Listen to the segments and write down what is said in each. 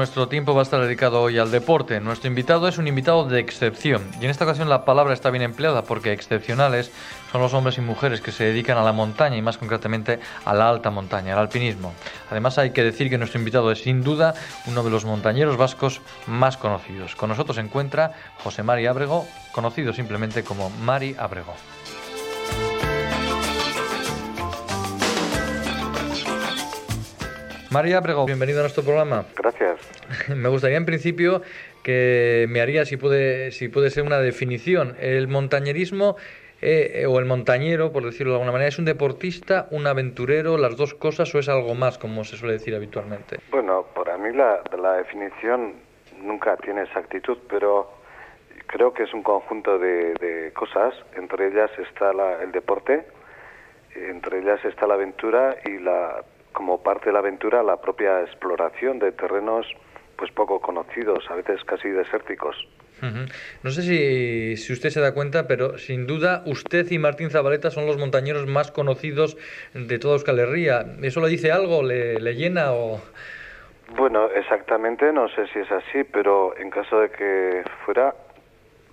nuestro tiempo va a estar dedicado hoy al deporte. Nuestro invitado es un invitado de excepción y en esta ocasión la palabra está bien empleada porque excepcionales son los hombres y mujeres que se dedican a la montaña y más concretamente a la alta montaña, al alpinismo. Además hay que decir que nuestro invitado es sin duda uno de los montañeros vascos más conocidos. Con nosotros se encuentra José Mari Ábrego, conocido simplemente como Mari Ábrego. María Prego, bienvenido a nuestro programa. Gracias. Me gustaría en principio que me haría, si puede, si puede ser una definición, el montañerismo eh, o el montañero, por decirlo de alguna manera, ¿es un deportista, un aventurero, las dos cosas o es algo más, como se suele decir habitualmente? Bueno, para mí la, la definición nunca tiene exactitud, pero creo que es un conjunto de, de cosas, entre ellas está la, el deporte, entre ellas está la aventura y la como parte de la aventura la propia exploración de terrenos pues poco conocidos, a veces casi desérticos. No sé si, si, usted se da cuenta, pero sin duda usted y Martín Zabaleta son los montañeros más conocidos de toda Euskal Herria. ¿Eso le dice algo? ¿Le, le llena o...? Bueno, exactamente, no sé si es así, pero en caso de que fuera,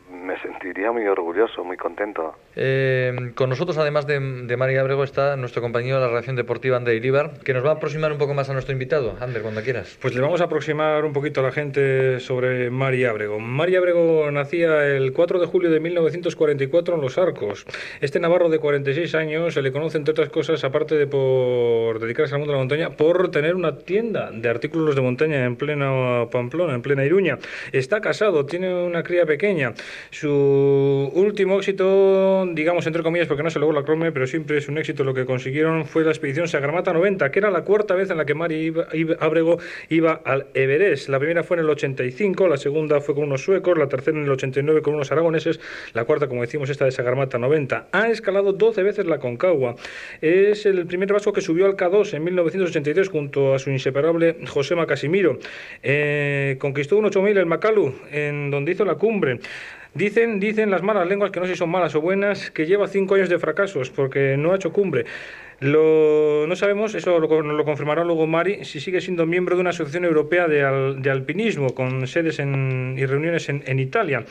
me sentiría muy orgulloso, muy contento. Eh, con nosotros, además de, de María Abrego, está nuestro compañero de la redacción deportiva, Ander Iribar, que nos va a aproximar un poco más a nuestro invitado. Ander, cuando quieras. Pues le vamos a aproximar un poquito a la gente sobre María Abrego. María Abrego nacía el 4 de julio de 1944 en Los Arcos. Este navarro de 46 años se le conoce, entre otras cosas, aparte de por dedicarse al mundo de la montaña, por tener una tienda de artículos de montaña en plena Pamplona, en plena Iruña. Está casado, tiene una cría pequeña. Su último éxito, digamos entre comillas, porque no se logró la crome, pero siempre es un éxito lo que consiguieron, fue la expedición Sagarmata 90, que era la cuarta vez en la que Mari Abrego iba al Everest. La primera fue en el 85, la segunda fue con unos suecos, la tercera en el 89 con unos aragoneses, la cuarta, como decimos, esta de Sagarmata 90. Ha escalado 12 veces la Concagua. Es el primer vasco que subió al K2 en 1983 junto a su inseparable Josema Casimiro. Eh, conquistó un 8000 el Macalu, en donde hizo la cumbre. Dicen, dicen las malas lenguas, que no sé si son malas o buenas, que lleva cinco años de fracasos porque no ha hecho cumbre. Lo, no sabemos, eso lo, lo, confirmará luego Mari, si sigue siendo miembro de una asociación europea de, al, de alpinismo con sedes en, y reuniones en, en Italia.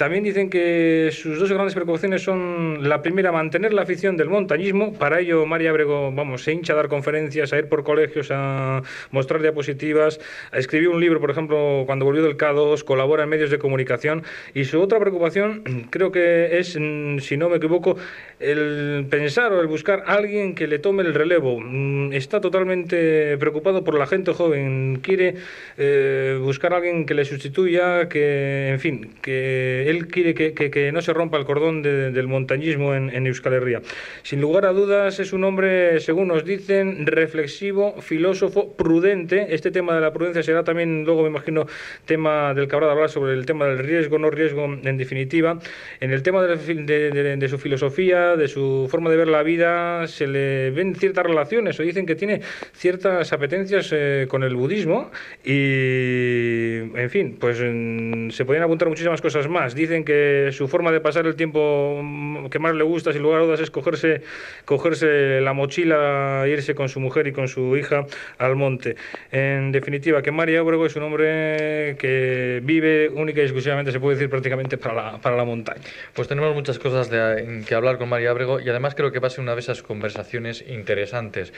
También dicen que sus dos grandes preocupaciones son la primera, mantener la afición del montañismo. Para ello, María Abrego, vamos, se hincha a dar conferencias, a ir por colegios, a mostrar diapositivas, a escribir un libro, por ejemplo, cuando volvió del K2, colabora en medios de comunicación. Y su otra preocupación, creo que es, si no me equivoco, el pensar o el buscar a alguien que le tome el relevo. Está totalmente preocupado por la gente joven. Quiere eh, buscar a alguien que le sustituya, que, en fin, que él quiere que, que, no se rompa el cordón de, del montañismo en, Euskal Herria. Sin lugar a dudas, es un hombre, según nos dicen, reflexivo, filósofo, prudente. Este tema de la prudencia será también, luego me imagino, tema del que habrá de hablar sobre el tema del riesgo, no riesgo, en definitiva. En el tema de, de, de, su filosofía, de su forma de ver la vida, se le ven ciertas relaciones o dicen que tiene ciertas apetencias eh, con el budismo y, en fin, pues se podrían apuntar muchísimas cosas más dicen que su forma de pasar el tiempo que más le gusta, sin lugar a dudas, es cogerse, cogerse la mochila, irse con su mujer y con su hija al monte. En definitiva, que María Obrego es un hombre que vive única y exclusivamente, se puede decir prácticamente, para la, para la montaña. Pues tenemos muchas cosas de, que hablar con María Abrego y además creo que va a ser una de esas conversaciones interesantes.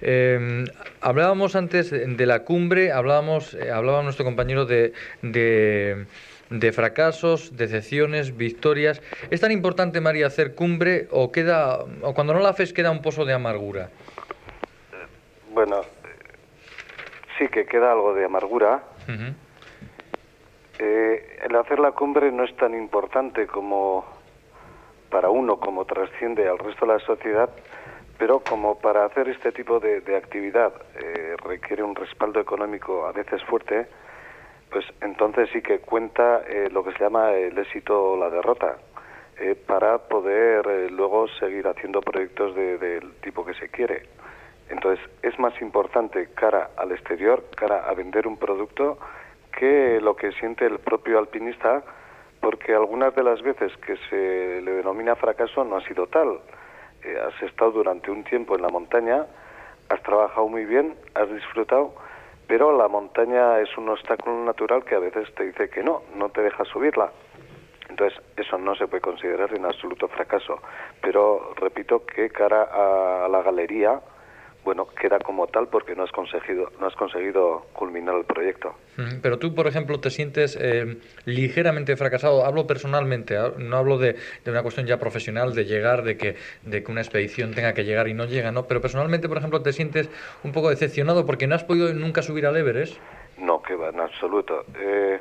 Eh, hablábamos antes de la cumbre, hablábamos, eh, hablaba nuestro compañero de, de de fracasos, decepciones, victorias. ¿Es tan importante, María, hacer cumbre o queda o cuando no la haces queda un pozo de amargura? Bueno, sí que queda algo de amargura. Uh -huh. eh, el hacer la cumbre no es tan importante como para uno, como trasciende al resto de la sociedad, pero como para hacer este tipo de, de actividad eh, requiere un respaldo económico a veces fuerte, pues entonces sí que cuenta eh, lo que se llama el éxito o la derrota eh, para poder eh, luego seguir haciendo proyectos del de tipo que se quiere. Entonces es más importante cara al exterior, cara a vender un producto, que lo que siente el propio alpinista, porque algunas de las veces que se le denomina fracaso no ha sido tal. has estado durante un tiempo en la montaña, has trabajado muy bien, has disfrutado, pero la montaña es un obstáculo natural que a veces te dice que no, no te deja subirla. Entonces, eso no se puede considerar en absoluto fracaso. Pero repito que cara a la galería, bueno, queda como tal porque no has conseguido, no has conseguido culminar el proyecto. Pero tú, por ejemplo, te sientes eh, ligeramente fracasado. Hablo personalmente, no hablo de, una cuestión ya profesional de llegar, de que, de que una expedición tenga que llegar y no llega, ¿no? Pero personalmente, por ejemplo, te sientes un poco decepcionado porque no has podido nunca subir al Everest. No, que va, en absoluto. Eh,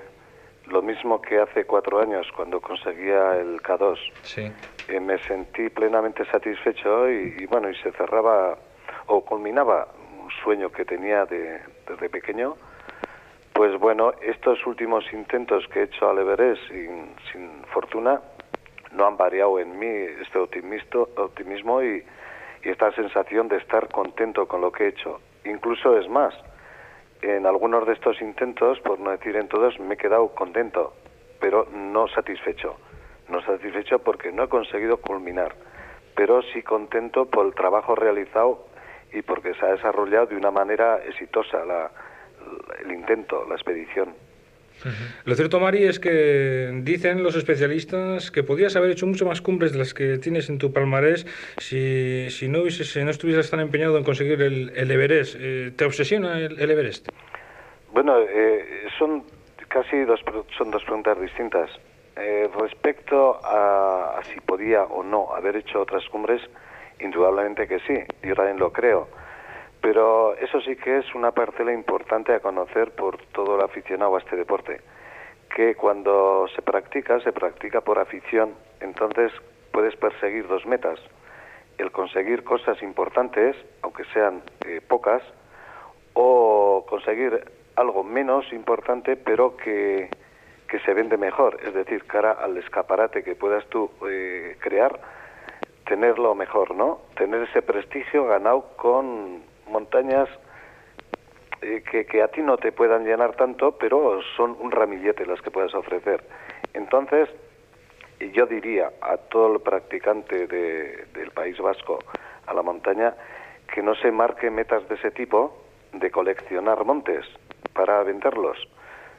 lo mismo que hace cuatro años cuando conseguía el K2. Sí. Eh, me sentí plenamente satisfecho y, y bueno, y se cerraba o culminaba un sueño que tenía de, desde pequeño, pues bueno, estos últimos intentos que he hecho al Everest sin, sin fortuna no han variado en mí este optimismo y, y esta sensación de estar contento con lo que he hecho. Incluso es más, en algunos de estos intentos, por no decir en todos, me he quedado contento, pero no satisfecho. No satisfecho porque no he conseguido culminar, pero sí contento por el trabajo realizado y porque se ha desarrollado de una manera exitosa el intento, la expedición. Lo cierto, Mari, es que dicen los especialistas que podías haber hecho mucho más cumbres de las que tienes en tu palmarés si, si no, si no estuvieras tan empeñado en conseguir el, el Everest. Eh, ¿Te obsesiona el, Everest? Bueno, eh, son casi dos, son dos preguntas distintas. Eh, respecto a, a, si podía o no haber hecho otras cumbres, Indudablemente que sí, yo también lo creo. Pero eso sí que es una parcela importante a conocer por todo el aficionado a este deporte, que cuando se practica, se practica por afición, entonces puedes perseguir dos metas, el conseguir cosas importantes, aunque sean eh, pocas, o conseguir algo menos importante, pero que, que se vende mejor, es decir, cara al escaparate que puedas tú eh, crear, tenerlo mejor, ¿no? Tener ese prestigio ganado con montañas eh, que, que, a ti no te puedan llenar tanto, pero son un ramillete las que puedes ofrecer. Entonces, yo diría a todo el practicante de, del País Vasco a la montaña que no se marque metas de ese tipo de coleccionar montes para venderlos,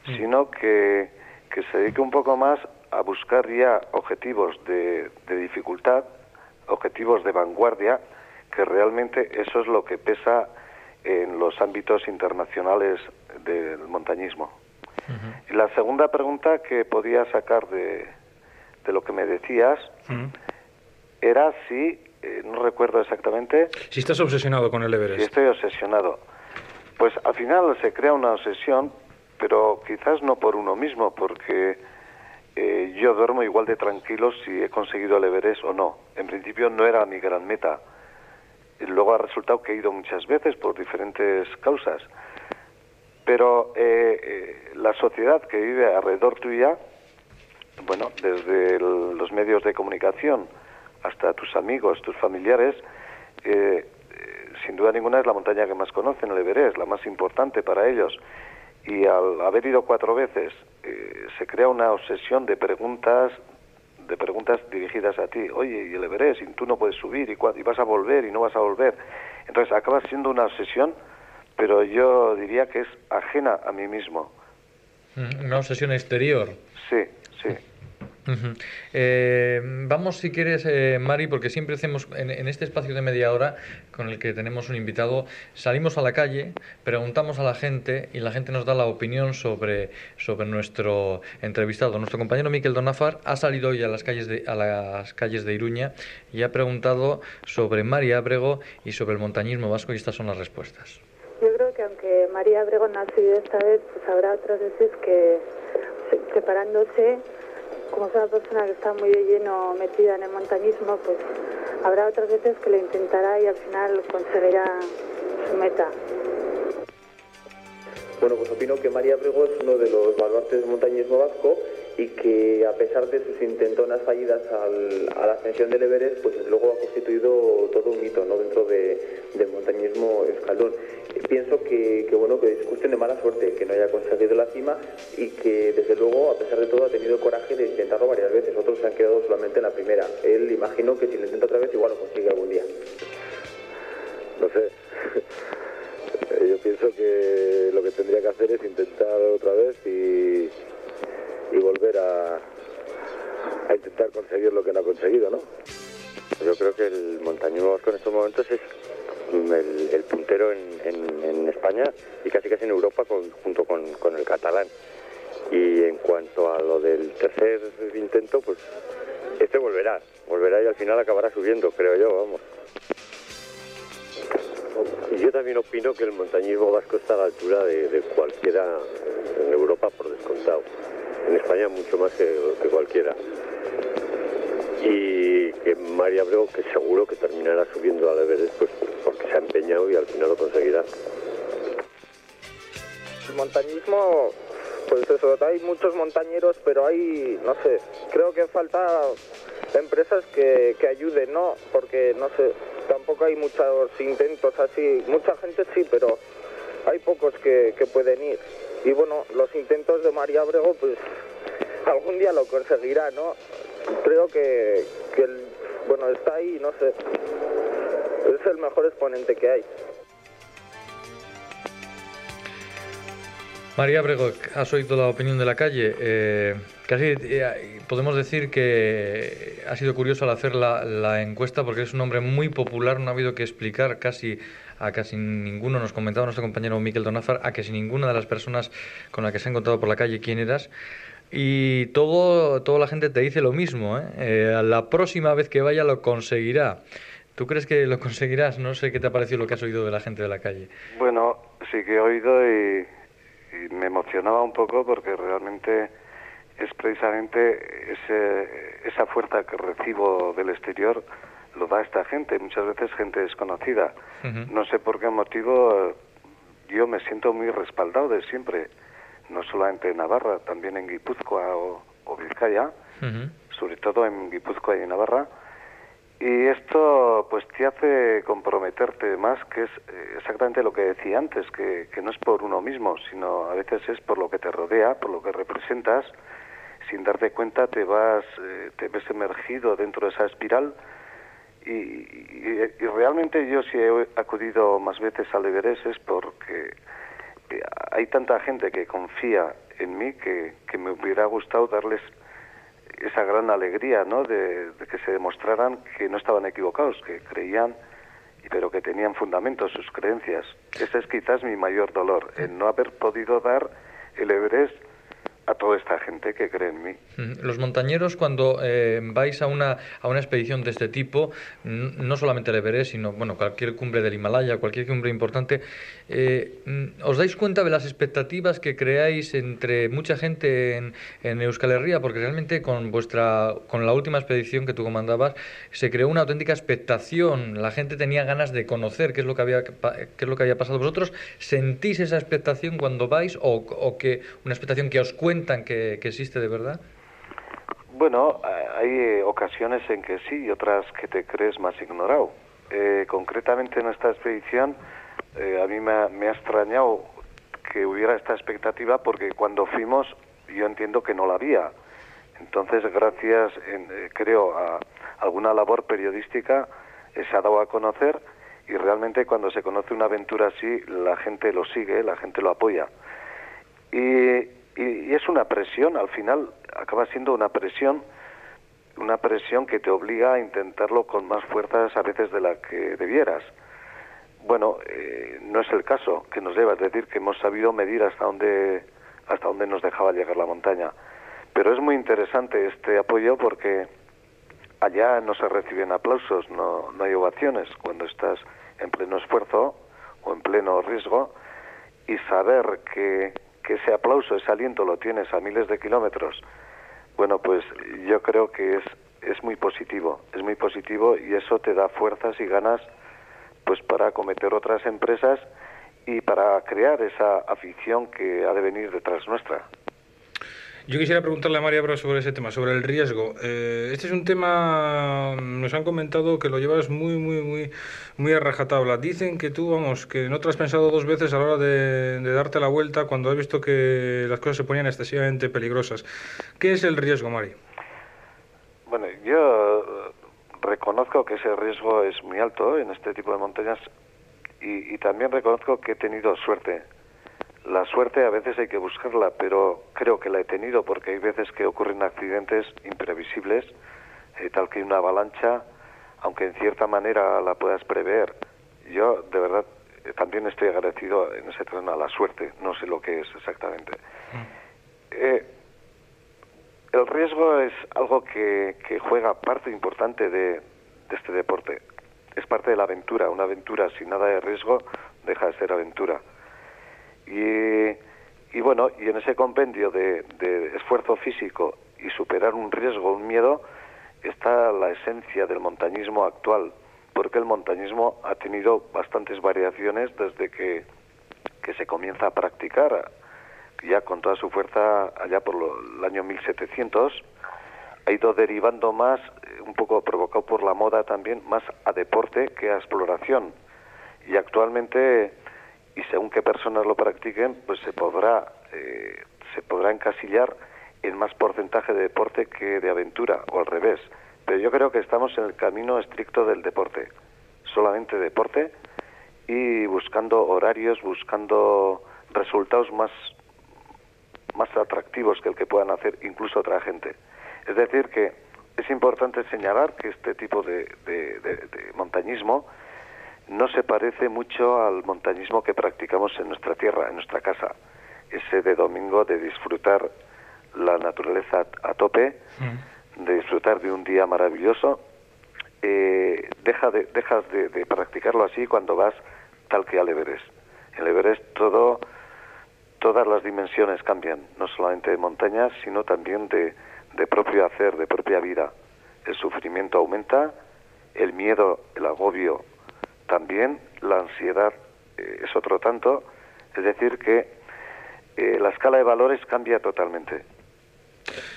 mm. sino que, que se dedique un poco más a buscar ya objetivos de, de dificultad objetivos de vanguardia, que realmente eso es lo que pesa en los ámbitos internacionales del montañismo. Y la segunda pregunta que podía sacar de, de lo que me decías era si, eh, no recuerdo exactamente... Si estás obsesionado con el Everest. Si estoy obsesionado. Pues al final se crea una obsesión, pero quizás no por uno mismo, porque eh, yo duermo igual de tranquilo si he conseguido el Everest o no. En principio no era mi gran meta. Luego ha resultado que he ido muchas veces por diferentes causas. Pero eh, eh, la sociedad que vive alrededor tuya, bueno, desde los medios de comunicación hasta tus amigos, tus familiares, sin duda ninguna es la montaña que más conocen, el Everest, la más importante para ellos y al haber ido cuatro veces eh, se crea una obsesión de preguntas de preguntas dirigidas a ti. Oye, y el Everest, y tú no puedes subir, y, y vas a volver, y no vas a volver. Entonces acaba siendo una obsesión, pero yo diría que es ajena a mí mismo. Mm, una obsesión exterior. Sí, sí. Eh, vamos, si quieres, eh, Mari, porque siempre hacemos en, este espacio de media hora con el que tenemos un invitado, salimos a la calle, preguntamos a la gente y la gente nos da la opinión sobre, sobre nuestro entrevistado. Nuestro compañero Miquel Donafar ha salido hoy a las calles de, a las calles de Iruña y ha preguntado sobre María Abrego y sobre el montañismo vasco y estas son las respuestas. Yo creo que aunque María Abrego no ha sido esta vez, pues habrá otras veces que separándose como es una persona que está muy de lleno metida en el montañismo, pues habrá otras veces que lo intentará y al final conseguirá su meta. Bueno, pues opino que María Brego es uno de los baluartes del montañismo vasco y que a pesar de sus intentonas fallidas a la ascensión del Everest, pues luego ha constituido todo un mito ¿no? dentro del montañismo escalón. Pienso que, bueno que discusten de mala suerte que no haya conseguido la cima y que desde luego a pesar de todo ha tenido el coraje de intentarlo varias veces. Otros se han quedado solamente en la primera. Él imagino que si lo intenta otra vez igual lo consigue algún día. No sé. Yo pienso que lo que tendría que hacer es intentar otra vez y volver a, a intentar conseguir lo que no ha conseguido, ¿no? Yo creo que el montañismo vasco en estos momentos es el, el puntero en, en- en España y casi casi en Europa con- junto con, con el catalán. Y en cuanto a lo del tercer intento, pues este volverá, volverá y al final acabará subiendo, creo yo, vamos. Y yo también opino que el montañismo vasco está a la altura de, de cualquiera en Europa por descontado. En España mucho más que, cualquiera. Y que María Abreu, que seguro que terminará subiendo al Everest, pues porque se ha empeñado y al final lo conseguirá. El montañismo, pues eso, hay muchos montañeros, pero hay, no sé, creo que falta empresas que, que ayuden, ¿no? Porque, no sé, tampoco hay muchos intentos así, mucha gente sí, pero hay pocos que, que pueden ir. Y bueno, los intentos de María Abrego, pues algún día lo conseguirá, ¿no? Creo que, que el- bueno, está ahí, no sé, es el mejor exponente que hay. María Brego, has oído la opinión de la calle. Eh, casi eh, podemos decir que ha sido curioso al hacer la, la encuesta porque es un hombre muy popular, no ha habido que explicar casi a casi ninguno, nos comentaba nuestro compañero Miquel Donafar, a casi ninguna de las personas con las que se ha encontrado por la calle quién eras. Y todo, toda la gente te dice lo mismo, ¿eh? Eh, la próxima vez que vaya lo conseguirá. ¿Tú crees que lo conseguirás? No sé qué te ha parecido lo que has oído de la gente de la calle. Bueno, sí que he oído y, me emocionaba un poco porque realmente es precisamente esa fuerza que recibo del exterior lo da esta gente, muchas veces gente desconocida. No sé por qué motivo yo me siento muy respaldado de siempre, no solamente en Navarra, también en Guipúzcoa o, o Vizcaya, sobre todo en Guipúzcoa y en Navarra. Y esto pues te hace comprometerte más, que es eh, exactamente lo que decía antes, que, que no es por uno mismo, sino a veces es por lo que te rodea, por lo que representas. Sin darte cuenta te vas, eh, te ves emergido dentro de esa espiral y, realmente yo si he acudido más veces al Everest es porque eh, hay tanta gente que confía en mí que, que me hubiera gustado darles esa gran alegría, ¿no? De, de que se demostraran que no estaban equivocados, que creían, pero que tenían fundamentos sus creencias. Ese es quizás mi mayor dolor, el no haber podido dar el Everest a toda esta gente que cree en mí. Los montañeros, cuando eh, vais a una, a una expedición de este tipo, no solamente el Everest, sino bueno, cualquier cumbre del Himalaya, cualquier cumbre importante, eh, ¿os dais cuenta de las expectativas que creáis entre mucha gente en, en Euskal Herria? Porque realmente con vuestra, con la última expedición que tú comandabas, se creó una auténtica expectación. La gente tenía ganas de conocer qué es lo que había, qué es lo que había pasado. ¿Vosotros sentís esa expectación cuando vais o, o que una expectación que os cuentan que, que existe de verdad? Bueno, hay eh, ocasiones en que sí y otras que te crees más ignorado. Eh, concretamente en esta expedición, eh, a mí me ha, me ha extrañado que hubiera esta expectativa porque cuando fuimos yo entiendo que no la había. Entonces, gracias, en- eh, creo, a alguna labor periodística, eh, se ha dado a conocer y realmente cuando se conoce una aventura así, la gente lo sigue, la gente lo apoya. Y, y- y es una presión, al final acaba siendo una presión, una presión que te obliga a intentarlo con más fuerzas a veces de la que debieras. Bueno, eh, no es el caso que nos lleva, es decir, que hemos sabido medir hasta dónde, hasta dónde nos dejaba llegar la montaña. Pero es muy interesante este apoyo porque allá no se reciben aplausos, no, no hay ovaciones cuando estás en pleno esfuerzo o en pleno riesgo y saber que, que ese aplauso, ese aliento lo tienes a miles de kilómetros, bueno, pues yo creo que es, es muy positivo, es muy positivo y eso te da fuerzas y ganas pues para acometer otras empresas y para crear esa afición que ha de venir detrás nuestra. Yo quisiera preguntarle a María Bro sobre ese tema, sobre el riesgo. Eh, este es un tema, nos han comentado que lo llevas muy, muy, muy, muy a rajatabla. Dicen que tú, vamos, que no te has pensado dos veces a la hora de, de darte la vuelta cuando has visto que las cosas se ponían excesivamente peligrosas. ¿Qué es el riesgo, Mari? Bueno, yo eh, reconozco que ese riesgo es muy alto en este tipo de montañas y, y también reconozco que he tenido suerte. La suerte a veces hay que buscarla, pero creo que la he tenido porque hay veces que ocurren accidentes imprevisibles, eh, tal que una avalancha, aunque en cierta manera la puedas prever. Yo, de verdad, eh, también estoy agradecido en ese terreno a la suerte, no sé lo que es exactamente. Eh, el riesgo es algo que, que juega parte importante de este deporte. Es parte de la aventura. Una aventura sin nada de riesgo deja de ser aventura. Y, y bueno, y en ese compendio de, de esfuerzo físico y superar un riesgo, un miedo, está la esencia del montañismo actual, porque el montañismo ha tenido bastantes variaciones desde que, que se comienza a practicar, ya con toda su fuerza allá por lo- el año 1700, ha ido derivando más, eh, un poco provocado por la moda también, más a deporte que a exploración. Y actualmente, y según qué personas lo practiquen, pues se podrá, eh, se podrá encasillar en más porcentaje de deporte que de aventura, o al revés. Pero yo creo que estamos en el camino estricto del deporte, solamente deporte y buscando horarios, buscando resultados más, más atractivos que el que puedan hacer incluso otra gente. Es decir, que es importante señalar que este tipo de, montañismo no se parece mucho al montañismo que practicamos en nuestra tierra, en nuestra casa. Ese de domingo de disfrutar la naturaleza a tope, de disfrutar de un día maravilloso. Eh, deja de, dejas de, de practicarlo así cuando vas tal que al Everest. En el Everest todo, todas las dimensiones cambian, no solamente de montañas, sino también de, de propio hacer, de propia vida. El sufrimiento aumenta, el miedo, el agobio también, la ansiedad eh, es otro tanto, es decir que eh, la escala de valores cambia totalmente.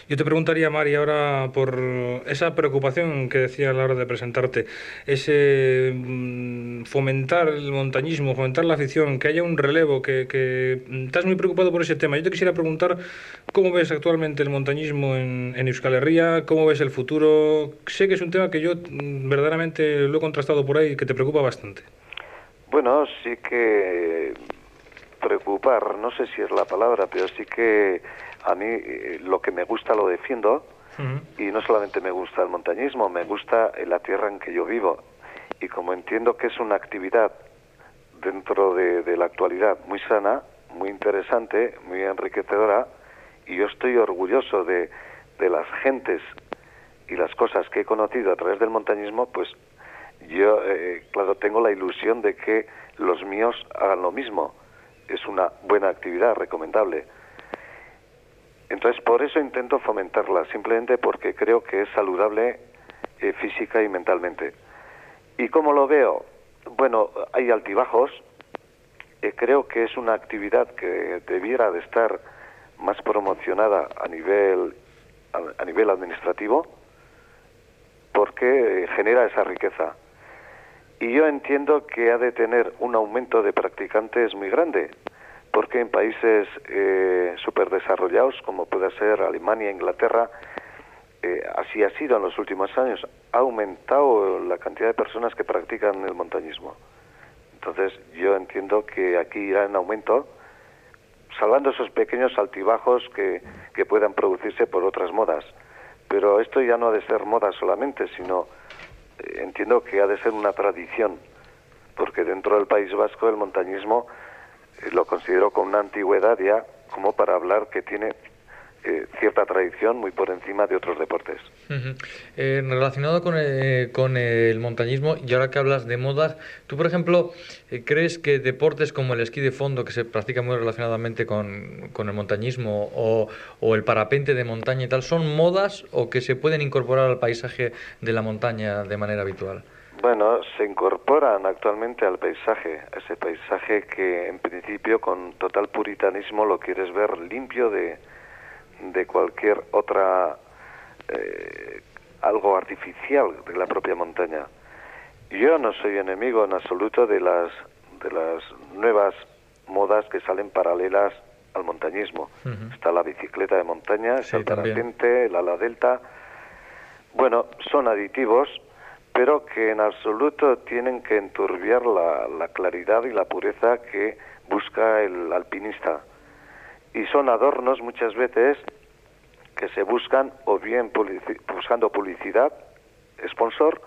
Yo te preguntaría, Mari, ahora por esa preocupación que decía a la hora de presentarte, ese mm, fomentar el montañismo, fomentar la afición, que haya un relevo, que, estás muy preocupado por ese tema. Yo te quisiera preguntar cómo ves actualmente el montañismo en, en Euskal Herria, cómo ves el futuro. Sé que es un tema que yo mm, verdaderamente lo he contrastado por ahí, que te preocupa bastante. Bueno, sí que preocupar, no sé si es la palabra, pero sí que a mí eh, lo que me gusta lo defiendo y no solamente me gusta el montañismo, me gusta la tierra en que yo vivo. Y como entiendo que es una actividad dentro de, de la actualidad muy sana, muy interesante, muy enriquecedora, y yo estoy orgulloso de, de las gentes y las cosas que he conocido a través del montañismo, pues yo, eh, claro, tengo la ilusión de que los míos hagan lo mismo. Es una buena actividad, recomendable. Entonces, por eso intento fomentarla, simplemente porque creo que es saludable eh, física y mentalmente. ¿Y cómo lo veo? Bueno, hay altibajos. Eh, creo que es una actividad que debiera de estar más promocionada a nivel, a, nivel administrativo porque eh, genera esa riqueza. Y yo entiendo que ha de tener un aumento de practicantes muy grande, porque en países eh, superdesarrollados, como puede ser Alemania, Inglaterra, eh, así ha sido en los últimos años, ha aumentado la cantidad de personas que practican el montañismo. Entonces yo entiendo que aquí irá en aumento, salvando esos pequeños altibajos que, que puedan producirse por otras modas. Pero esto ya no ha de ser moda solamente, sino eh, entiendo que ha de ser una tradición, porque dentro del País Vasco el montañismo lo considero con una antigüedad ya como para hablar que tiene eh, cierta tradición muy por encima de otros deportes. Eh, relacionado con el, con el montañismo, y ahora que hablas de modas, tú, por ejemplo, eh, ¿crees que deportes como el esquí de fondo, que se practica muy relacionadamente con, el montañismo, o el parapente de montaña y tal, son modas o que se pueden incorporar al paisaje de la montaña de manera habitual? Bueno, se incorporan actualmente al paisaje, a ese paisaje que en principio con total puritanismo lo quieres ver limpio de, de cualquier otra eh, algo artificial de la propia montaña. Yo no soy enemigo en absoluto de las de las nuevas modas que salen paralelas al montañismo. Está la bicicleta de montaña, está Sí, el parapente, el ala delta. Bueno, son aditivos, pero que en absoluto tienen que enturbiar la, la claridad y la pureza que busca el alpinista. Y son adornos muchas veces que se buscan o bien publici- buscando publicidad, sponsor,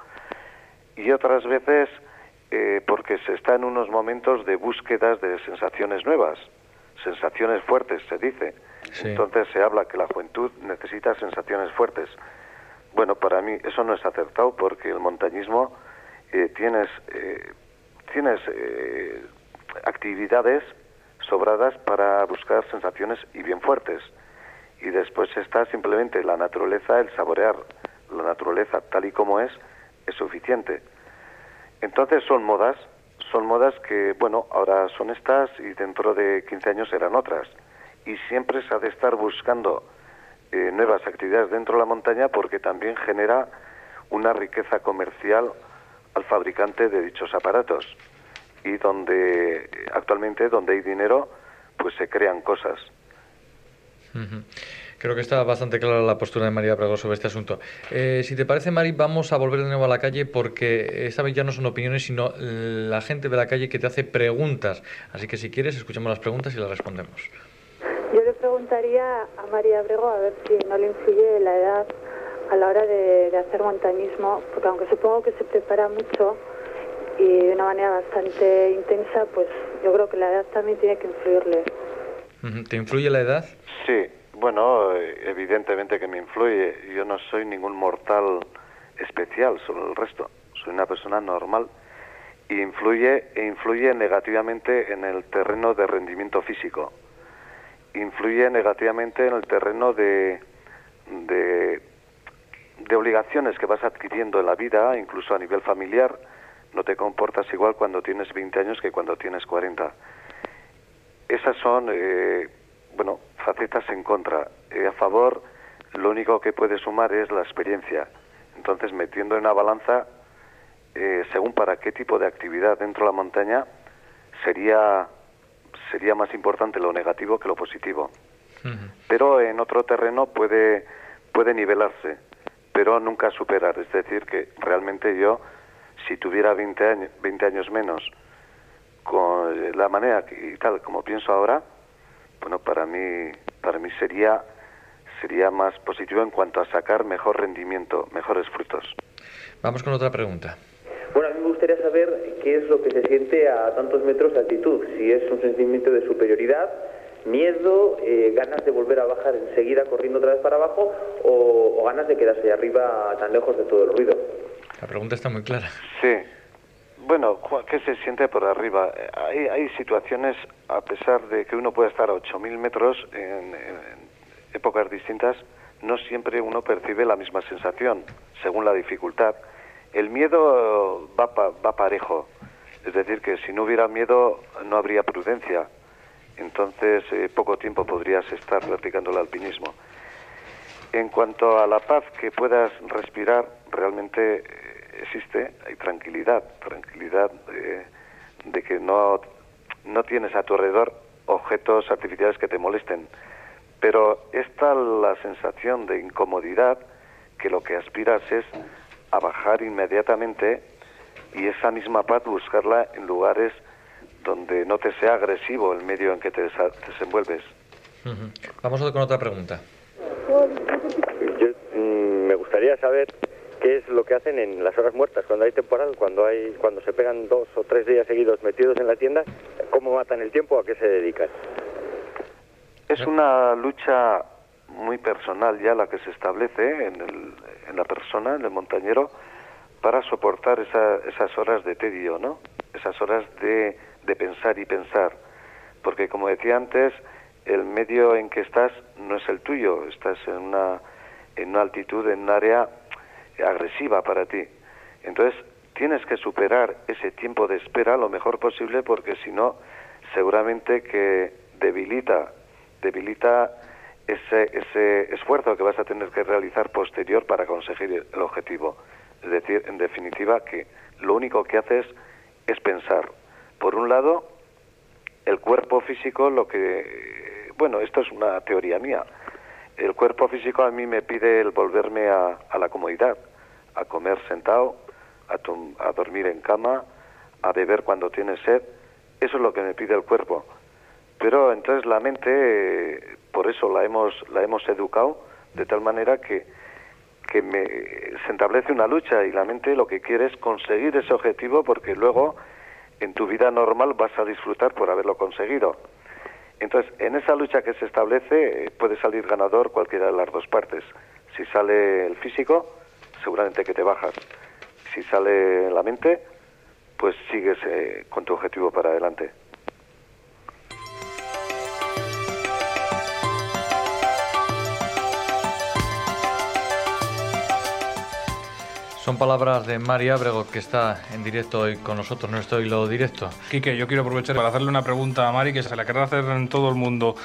y otras veces eh, porque se está en unos momentos de búsquedas de sensaciones nuevas, sensaciones fuertes, se dice. Sí. Entonces se habla que la juventud necesita sensaciones fuertes. Bueno, para mí eso no es acertado porque el montañismo eh, tienes, eh, tienes eh, actividades sobradas para buscar sensaciones y bien fuertes. Y después está simplemente la naturaleza, el saborear la naturaleza tal y como es, es suficiente. Entonces son modas, son modas que, bueno, ahora son estas y dentro de 15 años serán otras. Y siempre se ha de estar buscando eh, nuevas actividades dentro de la montaña porque también genera una riqueza comercial al fabricante de dichos aparatos. Y donde eh, actualmente, donde hay dinero, pues se crean cosas. Creo que está bastante clara la postura de María Brago sobre este asunto. Eh, si te parece, Mari, vamos a volver de nuevo a la calle porque esta vez ya no son opiniones, sino la gente de la calle que te hace preguntas. Así que si quieres, escuchamos las preguntas y las respondemos. Preguntaría a María Abrego a ver si no le influye la edad a la hora de, de hacer montañismo, porque aunque supongo que se prepara mucho y de una manera bastante intensa, pues yo creo que la edad también tiene que influirle. ¿Te influye la edad? Sí, bueno, evidentemente que me influye. Yo no soy ningún mortal especial, solo el resto. Soy una persona normal y influye e influye negativamente en el terreno de rendimiento físico. Influye negativamente en el terreno de, de, obligaciones que vas adquiriendo en la vida, incluso a nivel familiar. No te comportas igual cuando tienes 20 años que cuando tienes 40 esas son, eh, bueno, facetas en contra. Eh, a favor, lo único que puede sumar es la experiencia. Entonces, metiendo en una balanza, eh, según para qué tipo de actividad dentro de la montaña, sería, sería más importante lo negativo que lo positivo. Pero en otro terreno puede, puede nivelarse, pero nunca superar. Es decir, que realmente yo, si tuviera 20 años, 20 años menos, con la manera que- y tal como pienso ahora, bueno, para mí, para mí sería, sería más positivo en cuanto a sacar mejor rendimiento, mejores frutos. Vamos con otra pregunta. Bueno, a mí me gustaría saber qué es lo que se siente a tantos metros de altitud. Si es un sentimiento de superioridad, miedo, eh, ganas de volver a bajar enseguida corriendo otra vez para abajo o, o ganas de quedarse ahí arriba tan lejos de todo el ruido. La pregunta está muy clara. Sí. Bueno, ¿qué se siente por arriba? Hay, hay situaciones, a pesar de que uno puede estar a 8.000 metros en, en épocas distintas, no siempre uno percibe la misma sensación, según la dificultad. El miedo va, pa- va parejo, es decir, que si no hubiera miedo no habría prudencia. Entonces, eh, poco tiempo podrías estar practicando el alpinismo. En cuanto a la paz que puedas respirar, realmente eh, existe, hay tranquilidad, tranquilidad eh, de que no, no tienes a tu alrededor objetos artificiales que te molesten. Pero está la sensación de incomodidad que lo que aspiras es a bajar inmediatamente y esa misma paz buscarla en lugares donde no te sea agresivo el medio en que te desa- desenvuelves. Vamos con otra pregunta. Yo mm, me gustaría saber qué es lo que hacen en las horas muertas, cuando hay temporal, cuando hay, cuando se pegan dos o tres días seguidos metidos en la tienda, cómo matan el tiempo, a qué se dedican. Es una lucha muy personal ya la que se establece en, el- en la persona, en el montañero, para soportar esa- esas horas de tedio, ¿no? Esas horas de, de pensar y pensar. Porque como decía antes, el medio en que estás no es el tuyo, estás en una, en una altitud, en un área agresiva para ti. Entonces, tienes que superar ese tiempo de espera lo mejor posible porque si no, seguramente que debilita, debilita ese, ese esfuerzo que vas a tener que realizar posterior para conseguir el objetivo. Es decir, en definitiva, que lo único que haces es pensar. Por un lado, el cuerpo físico, lo que, bueno, esto es una teoría mía. El cuerpo físico a mí me pide el volverme a, a la comodidad, a comer sentado, a, a dormir en cama, a beber cuando tienes sed. Eso es lo que me pide el cuerpo. Pero entonces la mente, por eso la hemos, la hemos educado de tal manera que, que me, se establece una lucha y la mente lo que quiere es conseguir ese objetivo porque luego en tu vida normal vas a disfrutar por haberlo conseguido. Entonces, en esa lucha que se establece eh, puede salir ganador cualquiera de las dos partes. Si sale el físico, seguramente que te bajas. Si sale la mente, pues sigues eh, con tu objetivo para adelante. Son palabras de Mari Ábrego, que está en directo hoy con nosotros, no estoy lo directo. Quique, yo quiero aprovechar para hacerle una pregunta a Mari que se la querrá hacer en todo el mundo.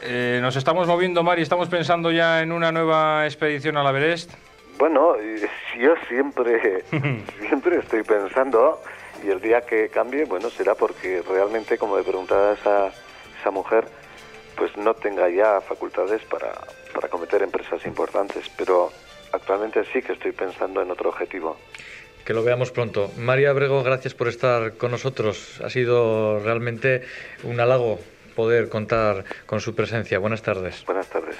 Eh, nos estamos moviendo, Mari, estamos pensando ya en una nueva expedición al Everest. Bueno, yo siempre, siempre estoy pensando, y el día que cambie, bueno, será porque realmente, como le preguntaba a esa, esa mujer, pues no tenga ya facultades para, para cometer empresas importantes, pero actualmente sí que estoy pensando en otro objetivo. Que lo veamos pronto. María Abrego, gracias por estar con nosotros. Ha sido realmente un halago poder contar con su presencia. Buenas tardes. Buenas tardes.